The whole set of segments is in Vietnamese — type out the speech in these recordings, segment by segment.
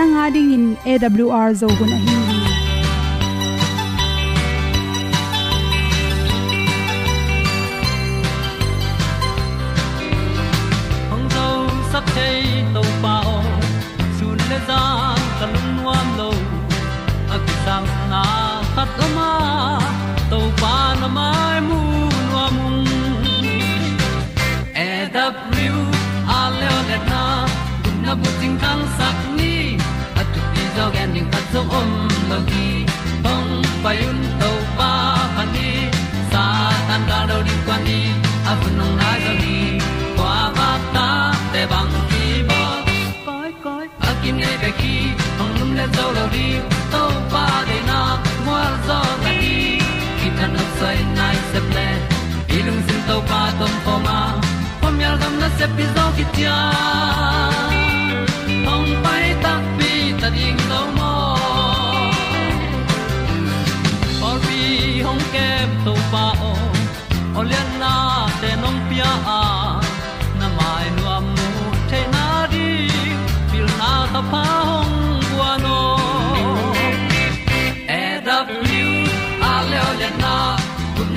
nanga ding in awr zo gun a hi hong zo sak chei to pao sun le za ka lun nuam lo a ki sam na khat o ma to pa na mai mu nuam e da a le na gun na bu ting tang sak ding khat zo om lo gi hong pai un to pa pa ni sa tan da do di kwan ni a bu nong lai za ni kwa ba ta te bang ki bo koi koi a kim nei be ki hong lum le zo lo di to pa de na mo zo ta ni ki tan no sai nai se ple ilung sin to pa tom pa ma. Pom yal gam na se pi zo ki tia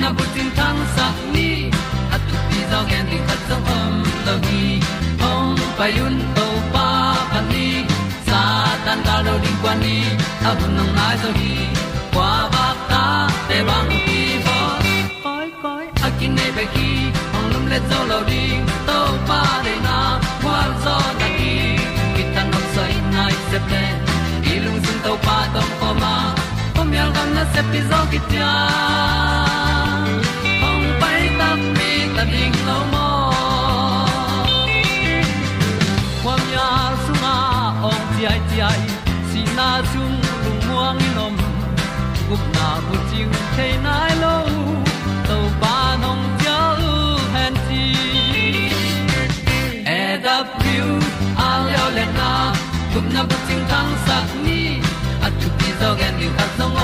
na bu tin tan sa ni at tu pi zo gen di khat zo om lo gi hong pa yun to pa pa ni sa tan da lo ding kwan ni. A bu nang mai zo hi kwa ba ta te bang ki bo koi koi a kin nei be ki ong lum le zo lo ding to pa de na kwa zo na ki ki tan nok sai nai se pe ilung sun to pa tom ko ma. Pom yal gam na se pi zo ki tia gup na bu chiu thei nai lo to pa nong pia u han ti e da pru a leo le na gup na bu chiu tang sat ni. At tu pi zo gen ni khat song om lo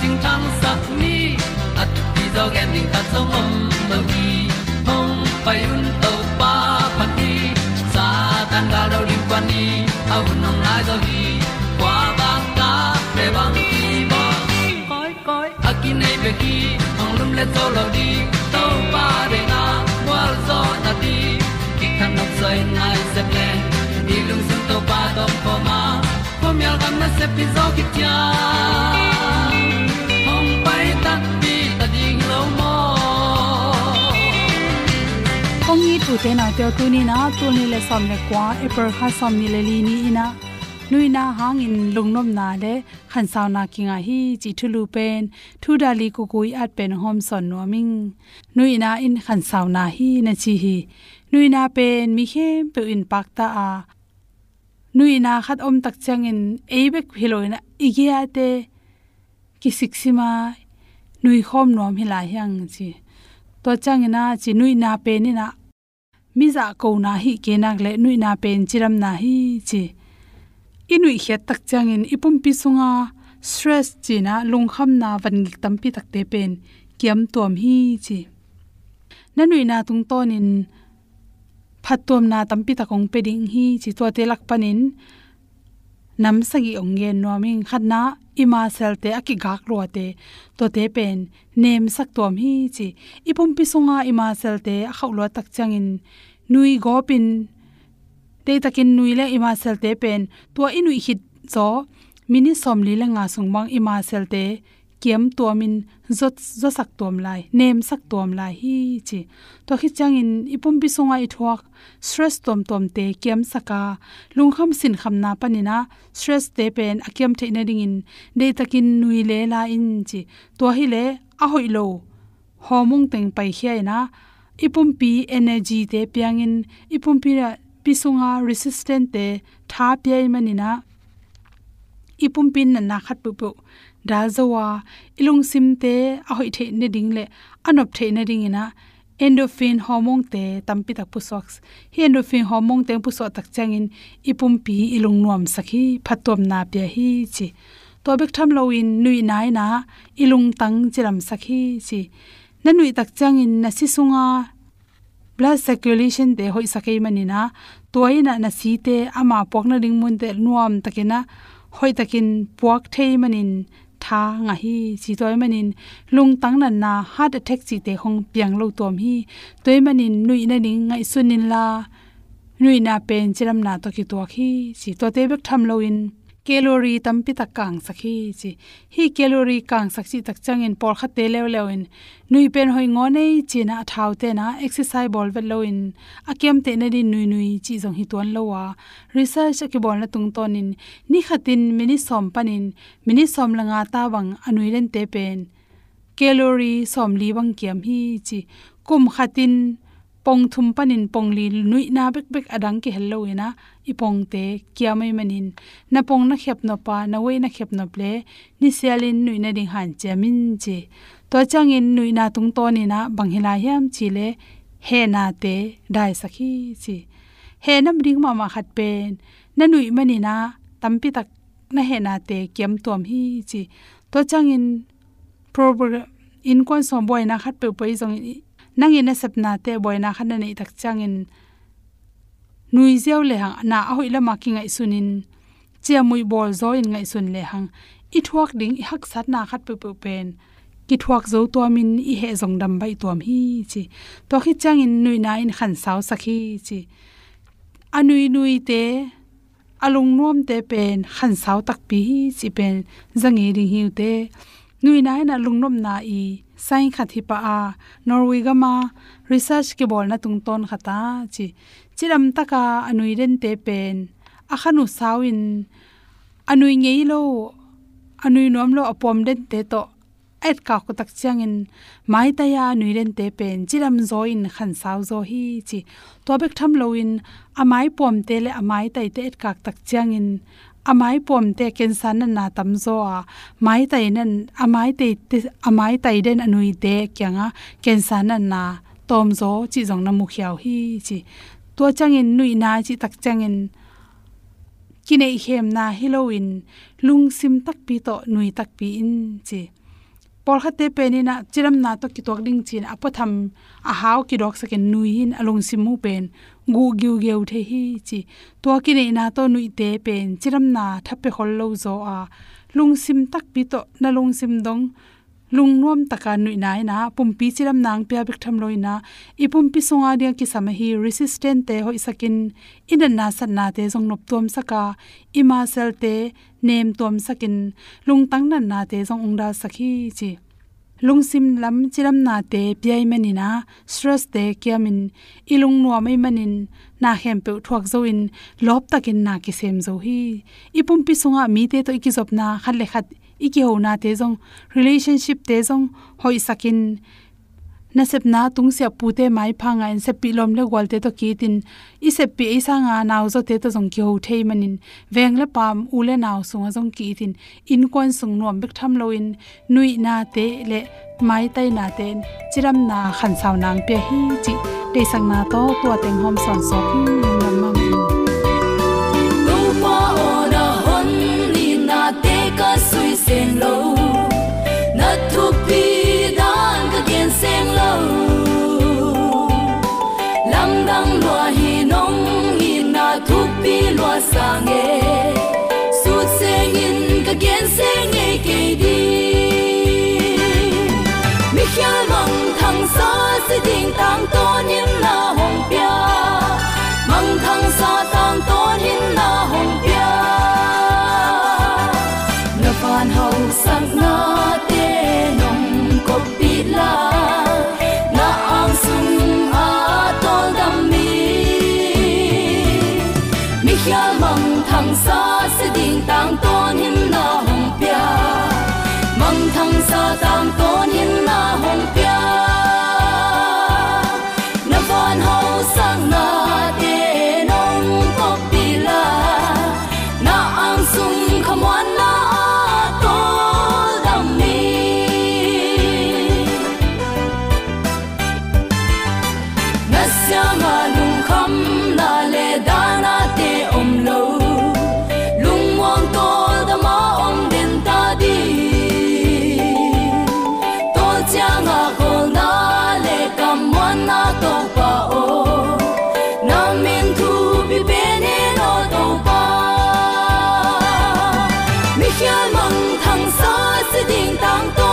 ting tang sat ni at ti zo gen ding ta song mom mo gi hong pai un to pa pa ti sa tan ga do ri pa ni au nong lai do gi kwa ba ta pe bang ti bo koi koi a ki nei be ki hong lum le to lo di to pa de na kwa zo na ti ki kan nok sai nai se ple ni lung sun to pa do po ma. Po mi al gam na se pi zo ki tia te na te tu ni na tu ni le som le kwa e per kha som ni le li ni ina nui na hang in lungnom na le khan saw na kinga hi chi thulu pen thu dali ku kui at pen hom son no ming nui na in khan saw na hi na chi hi nui na pen mi khem pe in pak ta a nui na khat om tak changin eibek hiloina igia te ki siksima nui khom nom hila hyang chi to changina chi nui na pe ni na mi za ko na hi ke nak le nui na pen chiram na hi chi. Inui hiat tak changin ipum pi sunga stress chi na lung kham na van gi tampi tak te pen kiam tom hi chi. Nanui na tung tonin phatom na tampi takong peding hi chi to te lak panin nam sagi ongen noming khatna ima selte aki gak ro te to te pen nem sak tom hi chi. Ipum pi sunga ima selte khaw lo tak changin nui gopin te takin nui le ima selte pen. To inui hit zo, mini somli la nga sungmang ima selte kiam tuamin zot zo sak tom lai, nem sak tom lai, hi chi. To khi changin ipum bi sunga i thuak stress tom tom te kiam saka. Lungkham sin khamna panina stress te pen akiam the na ding in, de takin nui le la in chi. To hi le, a hoi lo homung teng pai hiaina ipumpi ipum pi energy te piangin ipum pi ra pisunga resistant te tha pyai manina ipum pin na khat pu pu da zawa ilung simte a hoi the ne ding le anop the ne ding ina, endorphin hormone te tampi tak pu sox hi endorphin hormone te pu so tak changin ipum pi ilung nuam sakhi, phatom na pe hi chi. To bek tham lo in nui nai na ilung tang chiram sakhi chi nanui tak changin na si sunga blood circulation de hoi sakai manina. Toina na si te ama pokna ring mun te nuam takena. Hoi takin puak thei manin. Tha nga hi chi toy manin. Lung tang nan na heart attack chi te hong piang lo tom hi. Toy manin nui na ning ngai sunin la. Nui na pen chiram na to ki to khi chi to te bek tham lo in calorie tampi tak kang sakhi chi. Hi calorie kang sakchi tak changin por kha te lew lew in. Nui pen hoi ngo nei china thau te na exercise bol vel lo in. Akem te na di nui nui chi jong hi ton lo wa. Research ki bol na tung ton in. Ni khatin mini som panin mini som langa ta wang anui len te pen. Calorie som li wang kiam hi chi. Kum khatin pong thum panin pong li nui na bek bek adang ki hello ina ipong te kiamai manin. Na pong na khep no pa, na we na khep no ple, ni sialin nui na ding han chamin che. To changin nui na tung to ni na banghila hiam chile he na te dai sakhi chi. He nam ring ma ma khat pen, na nui mani na tampi tak na he na te kiam tom hi chi. To changin program in kon som boy na khat pe pai jong nangin na sapna te boy na khan nei tak changin nui zeu le hang na a hoi lama ki ngai sunin. Chia mui bol zo in ngai sun le hang. I thuak ding i hak sat na khat pe pe pen. Ki thuak zo to min i he zong dam bai tom hi chi. To khi chang in nui na in khan saw sakhi chi. Anui nui te alung nuam te pen khan saw tak pi chi pen. Zangi e ring hiu te. Nui na na lung nom na i sai khathi pa a, norway gama, research ke bol na tung ton khata chi chiram taka anui ren te pen akhanu sawin anui ngei lo anui nom lo apom den te to et ka ko tak changin mai ta ya nui ren te pen chiram zo in khan saw zo hi chi. To bek tham lo in amai pom te le amai tai te et ka tak changin amai pom te ken san na tam zo a. Mai tai nan amai te amai tai den anui te kyanga ken san na tom zo chi jong na mu khiao hi chi to changin nui na chi tak changin. Kinai hem na halloween, lung sim tak pi to nui tak pi in chi. Por khate pe ni na chiram na to ki tok ding chin apatham a haw ki dok saken nui hin alung sim mu pen, gu giu geu the hi chi. To ki nei na to nui te pen, chiram na thape hol lo zo a. Lung sim tak pi to na lung sim dong lung nuam taka nui nai na, pumpi chiram nang pya bik tham loina i pumpi songa dia ki sama hi resistant te hoi isakin in na san na te jong nop tom saka. Ima sel te nem tom sakin. Lung tang nan na te jong ongda sakhi chi. Lung sim lam chiram na te pyai manina stress te kiamin ilung no mai manin na hem pe thuak zo in. Lop takin na ki sem zo hi. Ipum pi sunga mi te to ikizop na. Khat le khat iki ho na te jong relationship te jong hoi sakin na sep na tung se pu te mai phanga en se pi lom le gol te to ki tin i se pi isa nga naw zo te to jong ki ho thei manin veng le pam u le naw sunga jong ki tin in kon sung nom bek tham lo in nui na te le mai tai na ten chiram na khan saw nang pe hi chi te sang na to to teng hom son so ki nam sang e su sen in ka gen sen e ke di mi khia mong thang sa se ding tang to in na hong pia mang thang sa tang to in na hong se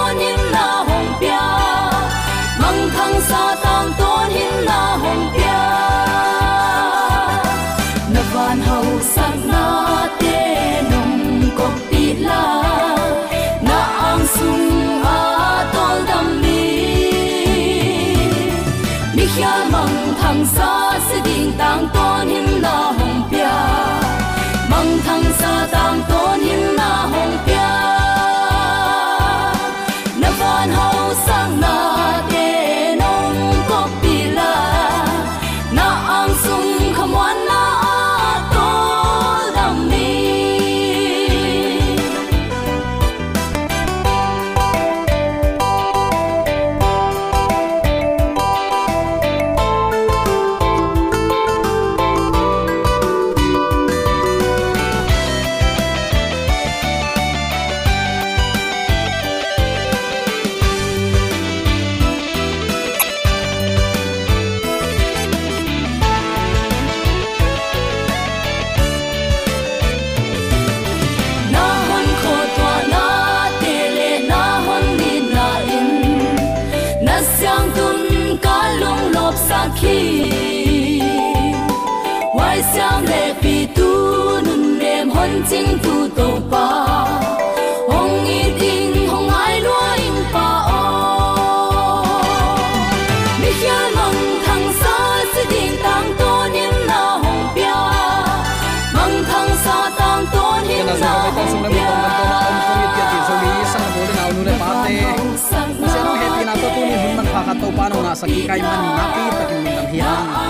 to kai man na pi takin min dam hi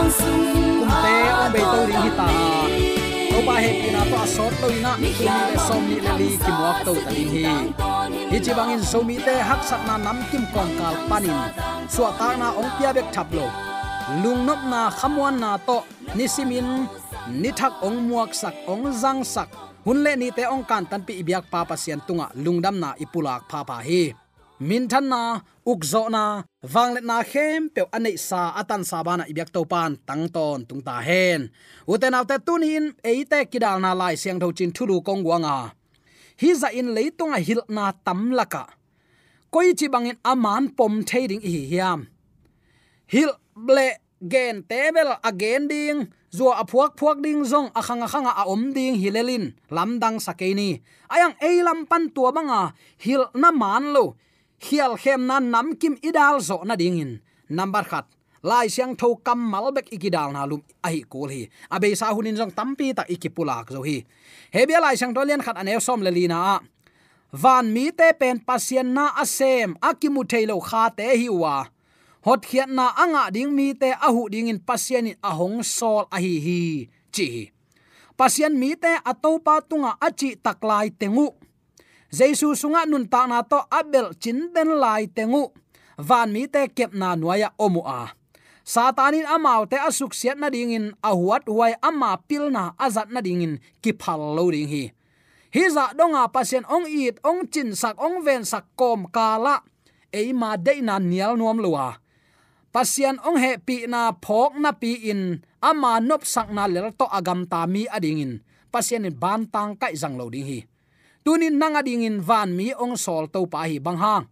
kum te o be to ring hi ta to pa happy na to asot to ina tu le som ni le li ki to ta hi hi chi bangin so mi te hak sak na nam kim kong kal panin suwa ta na ong pia bek thap lo lung nop na khamwan na to nisimin ni thak ong muak sak ong zang sak hun le ni te ong kan tan pi ibyak pa pa sian tunga lungdam na ipulak pha pa hi min than na ukzo na wanglet na khem pe anei sa, atan sa bana ibyak to pan tang ton, tung ta hen. Uten autte tunin eite kidal na lai siang tho chin thulu kong wanga hi za in leitunga hil na tam laka. Koi chi bangin aman pom thading hi hiam. Hil ble gen tebel again ding zo aphuak phuak ding zong akhanga khanga a om ding hilelin lamdang sakeni ayang eilam pan tua banga hil na man lo hial khem na nam kim idal zo na ding in. Number khat. Lai siang tho kam malbek ikidal na lum ai kul hi. Abe sa hunin jong tampi tak ikipulak zo hi. Hebia lai siang tolian khat anew som le lina a van mi te pen pasien na asem akimu thailo kha te hi wa. Hot khiat na anga ding mi te ahu ding in pasien in ahong sol a hi hi. Chi pasien mi te atopa tunga achi taklai tengu jesu sunga nun ta na to abel chin den lai tengu van mi te kep na nuaya omu a. Satanin amau te asuk siat na dingin ahuat huai ama pilna azat na dingin kiphal ki phal lo ding hi. Hi za donga pasien ong it, ong chin sak, ong ven sak kom kala eima de na nial nuam luwa pasian ong he pi na phok na pi in ama nop sak na lel to agam ta mi ading in. Pasian in ban tang kai jang lo ding hi tunin nang dingin van mi ong sol to pa hi bang hang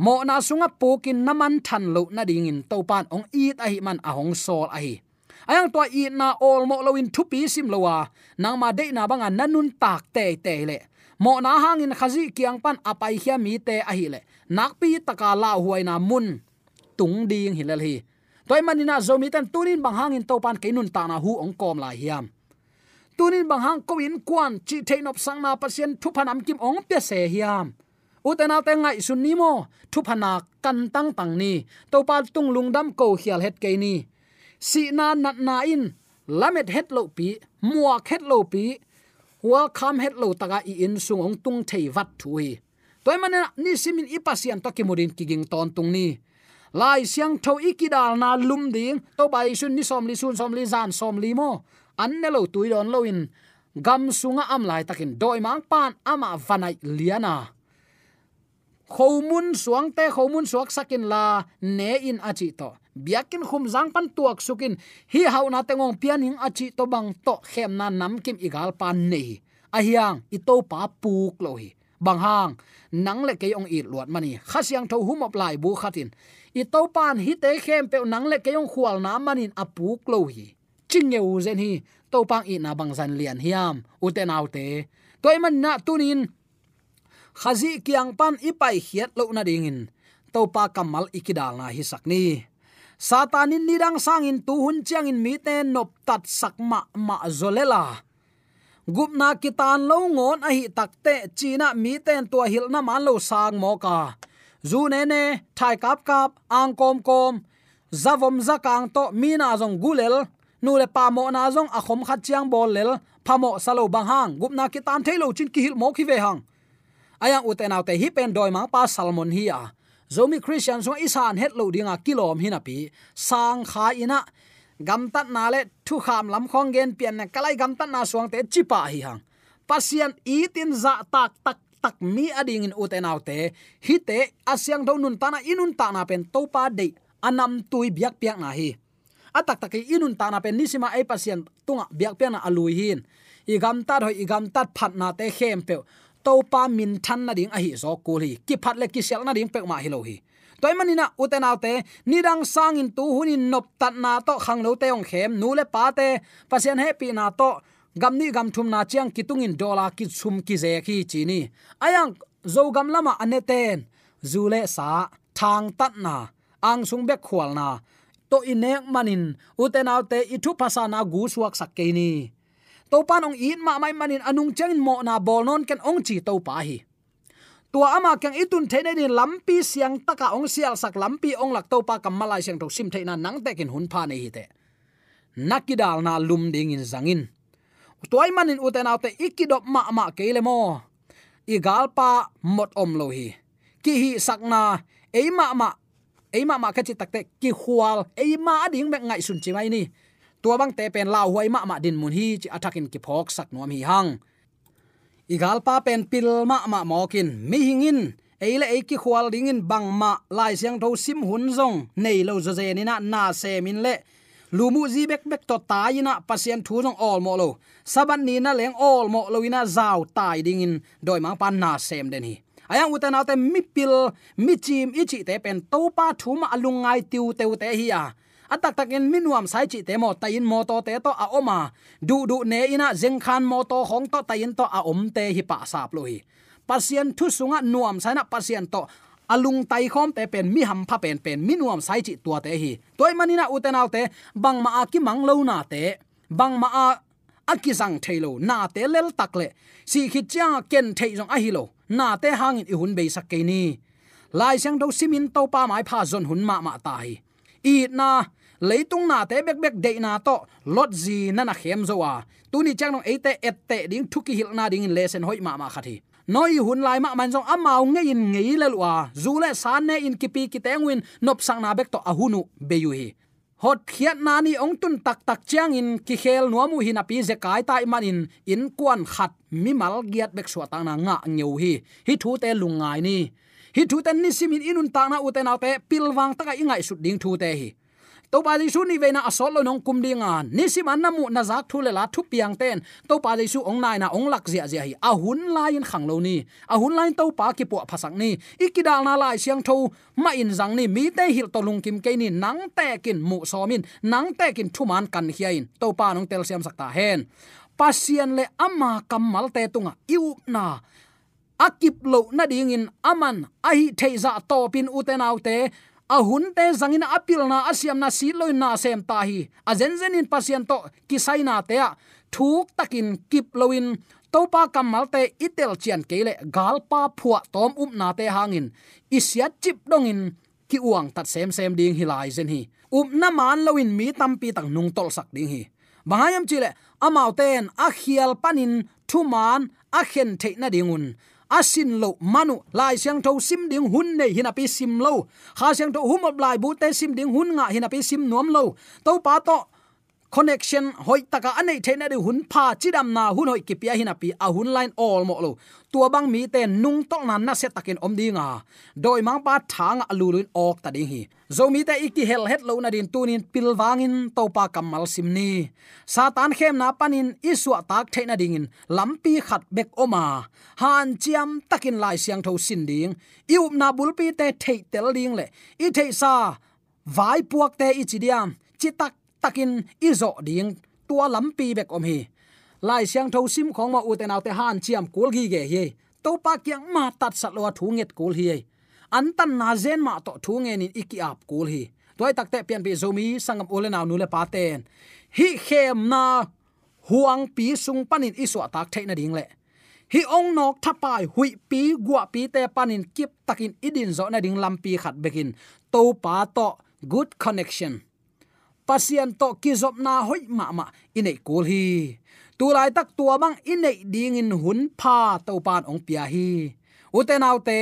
mo na sunga pokin naman than lo na dingin to pan ong it ahi hi man a hong sol a hi ayang to i na ol mo lo in thu pi sim lowa, nang ma de na banga nanun tak te te le. Mo na hangin khazi kiang pan apai khia mi te a hi le. Nak pi taka la huai na mun tung ding hilal hi. Toy manina zomi tan tunin bang hangin to pan keinun ta na hu ong kom la hiam tunin bang hang ko in kwan, chi thein op sang na pasien thu phanam kim ong pe se hiam. Utena te ngai sun ni mo thu phana kan tang tang ni. To pa tung lung dam ko hial het ke ni. Si na nat na in, lamet het lo pi mua het lo pi. Welcome het lo taga i in sung ong tung thei wat thui. Toy man ni simin ipasian to kimurin kiging ton tung ni lai siang tho ikidal na lum ding. To bai sun ni som li sun som li zan som li mo an ne lo tui don lo in. Gam sunga am lai takin doi mang pan ama vanai liana khomun suang te khomun suak sakin la ne in achi to biakin khum jang pan tuak sukin hi hauna tengong pianing achi to bang to khem na nam kim igal pan nei ahiang ito pa puk lohi bang hang nang le ke ong i luat mani khasyang tho hum op lai bu khatin i to pan hi te khem pe nang le ke ong khwal na manin apuk lo hi ching ye u zen hi to pang i na bang zan lian hiam u te nau te toy man na tunin khazi kiang pan ipai hiat lo na dingin to pa kamal ikidal na hi sakni satanin nidang sangin tu hun chiang in mi te nop tat sakma ma zolela gupna kitan lo ngon a hi takte china mi ten tua hilna man lo sang mo ka. Zu ne ne, thai kap kap, ang kom kom. Zavom zakang to mina zong gulel nu le pa mo na zong a khom khat chiang bol lel. Phamo salo bang hang. Gupna kitan thailo chin ki hil mo ki ve hang. Ayang uten autte hi pen doi mang pa salmon hi a. Zomi christian so isan het lo dinga kilom hina pi. Sang kha ina gam tat na le thu kham lam khong gen pian na kalai gam tat na suang te chipa hi hang. Pasian itin za tak tak tak mi ading in uten autte hi te asyang do nun tana inun ta na pen to pa de anam tui biak piak na hi. Atak tak inun ta na pen nisima ai pasien tunga biak piak na alui hin i gam tat hoi gam tat phat na te khem pe to pa min than na ding a hi zo ko hi. Ki phat le ki sel na ding pek ma hi lo hi toy manina uten autte nidang sang in tu hunin nop tat na to, khang lo te ong khem nu le pa te pasien happy na to gam ni gam thum na chiang kitungin dola ki chum ki je khi chi ni. Ayang zo gam lama aneten zule sa thang tat na ang sung bek khwal na to inek manin uten autte ithu phasana gu suak sak ke ni. To pan ong in ma mai manin anung changin mo na bol non ken ong chi to pa hi tua ama kyang itun thene din lampi siang taka ong sial sak lampi ong lak topa kamalai siang tok sim theina nang te kin hun pha nei hi te. Nakidal na lum ding in zangin. Toy manin uten autte ikidop ma ma kele mo. Igal pa mot om lo hi. Ki hi sakna eima ma eima ma ka chi takte ki khwal eima ading mek ngai sun chi mai ni. Tua bang te pen lau huai ma ma din mun hi chi attacking ki phok sak nuam hi hang igal pa pen pil ma ma mokin mi hingin eile eiki khwal dingin bang ma, lai siang tho sim hun zong. Nei lo zo ze ni na na se min le. Lumu ji bek bek to tai na, pasien thu jong all mo lo. Saban ni na leng all mo lo ina zau tai dingin. Doi mang pan na sem den hi ayang utan autte mi pil, mi chim ichi te pen to pa thu ma alungai tiu teu te hi a atak takin minuam sai chi te mo tayin mo to te to a oma. Du du, ne ina zeng khan mo to hong to tayin to a om te hi pa sap lo hi. Pasien thu sunga nuam sai na pasien to alung tai khom te pen mi ham pha pen pen minuam sai chi tua te hi. Toy manina uten te, bang ma ki mang lo na te. Bang ma a akizang thailo na te lel takle si khit cha ken thei jong a hi lo, na te hangin i hun be sak ke ni. Lai sang do simin to pa mai pha zon hun ma ma tai i na leitung na te bek bek de na to. Lot zi na na khem zo wa. Tu ni chang no ate ette ding thuki hil na ding lesen hoi ma ma khathi noi hun lai ma man jong amao nge in nge le lwa zu le san ne in kipi ki tengwin nop sang na bek to ahunu be yu hi. Hot khiat na ni ong tun tak tak chiang in, ki khel nuamu na pi ze kai tai man in in kwan khat mi mal giat bek suwa ta na nga ngeu hi. Hi thu te lungai ni. Hi thu ten ni simin inun ta na u te na te pilwang taka ingai sut ding thu te hi to pa su ni veina na asol lo nong kum dinga. Ni sim an namu na zak thu le la thu piang ten. To pa su ong nai na ong lak zia zia hi. A hun lain khang lo ni. A hun lain to pa ki po phasak ni. Ikidal na lai siang tho. Ma in zang ni mi te hil to lung kim ke ni. Nang te kin mu so min. Nang te kin thu man kan hiain to pa nong tel siam sakta hen. Pasian le ama kamal te tunga. Iup na. Akip lo na ding in aman. Ai theiza to pin uten autte ahun te zangin apil na asiam na siloi na sem ta hi. A zen zen in pasien to, kisai na te thuk takin kip loin topa kamal te itel chian kele galpa phua tom up na te hangin. Isya chip dongin. Ki uang tat sem sem ding hilai zen hi. Up na man loin mi tampi tak nung tol sak ding hi. Bahayam chile, amau ten a khial panin thuman a khen the na dingun asin lo manu, lai siang tho sim ding hun nei hina pi sim lo. Kha siang tho humop lai bu te sim ding hun nga hina pi sim nuam lo. To pa to connection, hoi taka anei thena de hun pha chidam na hun hoi kipia hina pi a hun line all mo lo. Tua bang mi te nung tok nan na se takin om dinga doi mang pa thang alulun ok ta ding hi. Zo mi te iki hel het lo na din tunin pilwangin to pa kamal simni satan khem na panin iswa tak thena dingin lampi khat bek oma han chiam takin lai siang tho sin ding. Iup na bulpi te thei tel ding le. I thei sa, vai puak te ichidiam chitak takin izo ding, tua lampi bek om hi. Lai siang tho sim khong ma uten autte han chiam kul gi ge hi. To pa kyang ma tat sat lo thu nget kul hi. An tan na zen ma to thu nge in iki ap kul hi. Toy takte pian bi zomi sangam ole naw nu le pa ten. Hi khem na huang pi sung panin iswa tak theina ding le. Hi ong nok thapai hui pi gwa pi te panin kip takin idin zo na ding lampi khat bekin. To pa to, good connection pasian to kizop na hoi ma ma, inei kul hi. Tu lai tak tua bang inei ding in hun pha to pan ong pia hi. Uten autte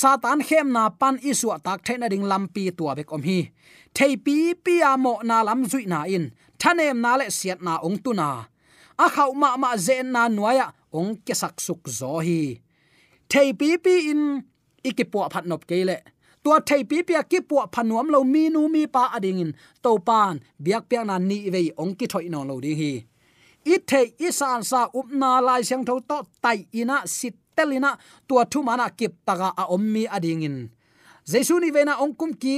satan khem na pan isu tak thena ding lampi tua bek om hi. Thei pi pi amo na lam zui na in, thanem na le siat na ong tu na. A khau ma ma zen na nuaya ong ke sak suk zo hi. Thei pi pi in ikipo phat nop kele tua thei pi pia ki pu phanuam lo mi nu mi pa ading in. To pan biak pia na ni ve ong ki thoi no lo ding hi. I thei i san sa up na lai siang tho to tai ina, sit telina tua thu mana kip taga a om mi ading in. Jesu ni ve na ong kum ki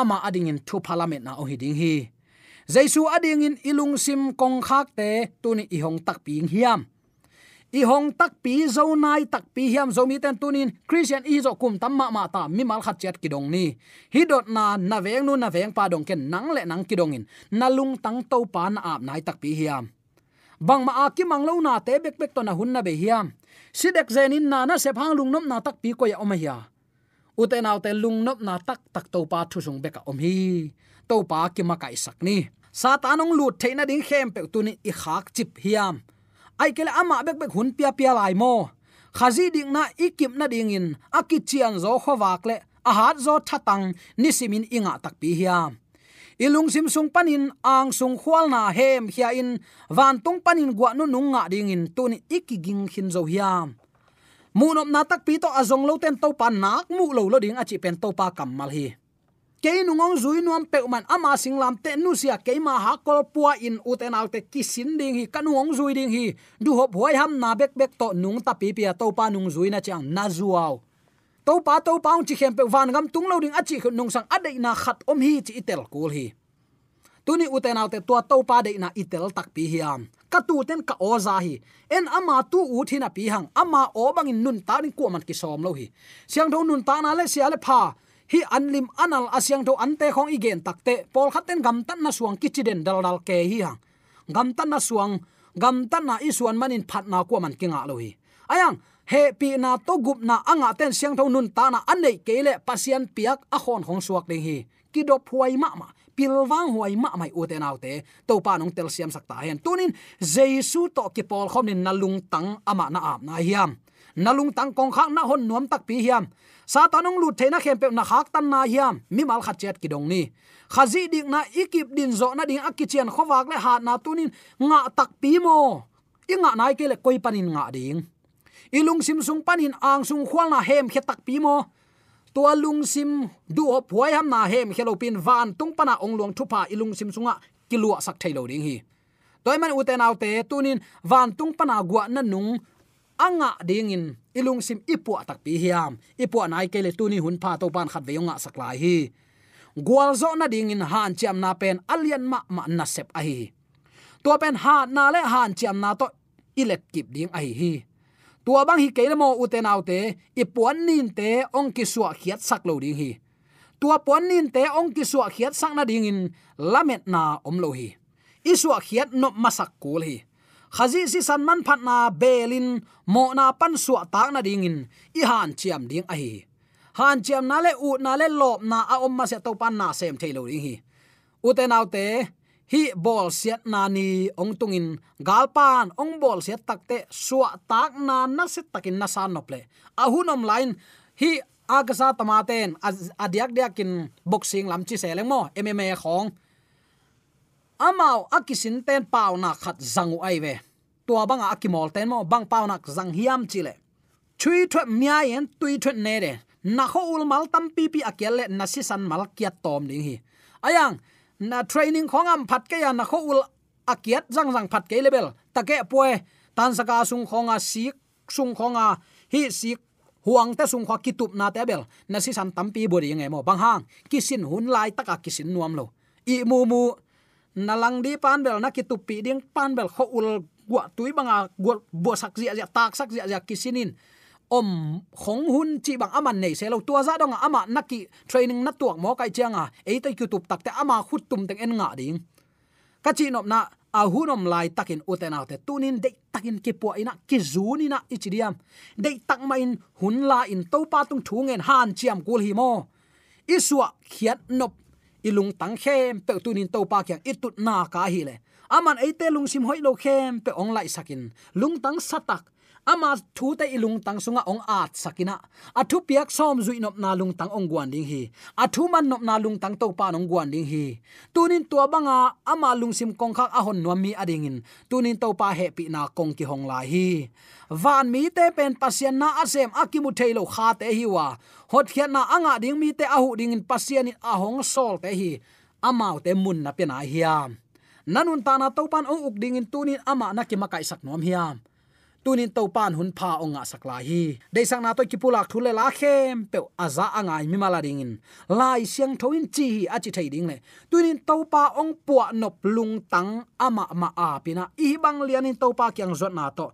ama ading in thu parliament na o hi ding hi. Jesu ading in ilung sim kong khak te tuni i hong tak ping hiam i hong tak pi zo nai tak pi hiam zo mi ten tunin, christian i zo kum tam ma ma ta, mi mal khat chat kidong ni. Hi dot na na veng nu, na veng pa dong ken nang le nang kidong in. Na lung tang to pa na ap nai tak pi hiam. Bang ma aki mang lo na te bek bek to na hun na be hiam. Sidek zenin na na se phang lung nom na tak pi ko ya om hiya uten aw te lung nop na tak tak to pa thu sung beka om hi. To pa ki ma kai sak ni. Satanong lut theina ding khem pe tu ni i khak chip hiam ai kele ama bek bek hun pia pia lai mo. Khazi ding na ikip na ding in akichian zo khowak le a hat zo thatang nisimin inga takpi hiam. Ilung sim sung panin, ang sung khwal na hem hia in, van tung panin gwa nu nung nga ding in, tuni ikiging hin zo hiam. Munop na tak pi to azong lo ten to pa nak mu lo lo ding, achi pen to pa kamal hi ke nungong zui nuam pe man ama singlam te nu sia ke ma ha kol pua in uten alte kisin ding hi, kanuong zui ding hi. Du hop hoi ham na bek bek to nung ta pi pi to pa nung zui na chang na zuaw to pa to pa chi khem pe van gam tung lo ding achi nung sang adai na khat om hi chi itel kul hi. Tuni uten autte to to pa de na itel tak pi hiam. Ka tu ten ka oza hi. En ama tu u thina pi hang. Ama o bangin nun ta ni ko man ki som lo hi. Siang do nun ta na le sia le pha hi anlim anal asyang tho ante khong igen takte pol khaten gam tan na suang kichiden dal dal ke hi ha. Gam tan na suang, gam tan na isuan manin phat na ko man kinga lo hi. Ayang, he pi na to gup na anga ten siang tho nun ta na anei kele pasian piak a khon khong suak ding hi. Kidop huai ma ma pilwang huai ma mai u te nau te. To pa nong tel siam sakta hen. Tunin, jesu to ki pol khom nin nalung tang ama na ap na hiam nalung tang kong khang na hon nuam tak pi hiam satanong lut theina khem pe na khak tan na hiam. Mi mal khat chet ki dong ni khazi dik na ikip din zo na ding akichian khowak le ha na tunin nga tak pi mo. Inga nai ke le koi panin nga ding. Ilung sim sung panin ang sung khwal na hem khe tak pi mo. Tua lung sim du op huai ham na hem khelo pin van tung pana ong luang thupa ilung sim sunga kilua sak thailo ding hi. Toy man uten autte tunin van tung pana gwa na nung anga ding in ilung sim ipu tak pi hiam. Ipu nai ke le tuni hun pha to ban khat veyonga saklai hi. Gwal zo na ding in han chiam na pen alian ma ma na sep a hi. To pen ha na le han chiam na to ilet kip ding a hi hi. Tua bang hi ke mo uten autte ipuan nin te ong ki suwa khiat sak lo ding hi. Tua puan nin te ong ki suwa khiat sak na ding in lamet na om lo hi. Iswa khiat no masak kul hi khazi si san man phat na belin, mo na pan su ta na ding in i han chiam ding a hi. Han chiam na le u na le lop na a om ma se to pan na sem thailo ding hi. U te nau te, hi bol siat na ni ong tungin. Galpan ong bol siat takte suwa tak na na se takin na san nople a hunom line hi agasa tamaten adiak diakin boxing lam seleng mo mma khong amao akisin ten pau na khat zangu ai ve. Tua banga akimol ten mo bang pau nak zang hiam chile. Chui thwe mia yen tui thwe ne de na kho ul mal tam pi pi akel le na si san mal kiat tom ding hi. Ayang, na training khong am phat ke ya na kho ul akiat zang zang phat ke level. Take poe tan saka sung khonga sik, sung khonga hi sik, huang ta sung kho kitup na te bel. Na si san tam pi bodi nge mo. Bang hang, kisin hun lai taka kisin nuam lo. I mu mu nalang di panbel na kitupi ding panbel kho ul gwa tui banga, gwa bo sak zia zia, tak sak zia zia kisinin. Om khong hun chi bang aman nei se lo tua za dong ama naki training na tuak mo kai changa e tai youtube tak te ama, khut tum teng en nga ding. Ka chi nop na, a hunom lai takin uten autte tunin de takin ke po ina, ki zuni na ichidiam de tak main hun la in to pa tung thungen han chiam kul hi mo iswa khiat nop ilung tang khem pe tunin to pa kyang itut na ka hi le. Aman eite lungsim hoi lo khem pe ong lai sakin. Lung tang satak ama thu te ilung tang sunga ong at sakina. Athu piak som zui nop na lung tang ong guan ding hi. Athu man nop na lung tang to pa nong guan ding hi. Tunin tua banga, ama lung sim kong khak ahon no mi adingin. Tunin to pa he pi na kong ki hong lai hi. Van mi te pen pasien na asem akimu thailo kha te hi wa. Hot khiat na anga ding mi te ahu ding in pasien in ahong sol te hi. Amau te mun na pe na hiam nanun ta na to pan ong uk ding in tunin ama na ki makai sak nom hiam tunin to pan hun pha onga sakla hi. De sang na to ki pulak thule la khem pe aza angai mi mala ring in. Lai siang thoin chi hi a chi thai ding le. Tunin to pa ong puwa nop lung tang ama ma a pina. I bang lian in to pa kyang zot na to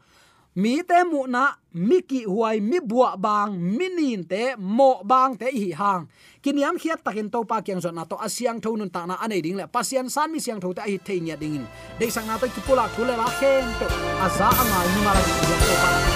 mi te mu na mi ki huai, mi bua bang, mi nin te, mo bang te hi hang. Kiniam khiat takin to pa kyang zona to asyang tho nun ta na anei ding le pasian san mi siang tho ta hi thei nya ding in. De sang na to ki pula thule la khem to aza anga ni mara ki to pa.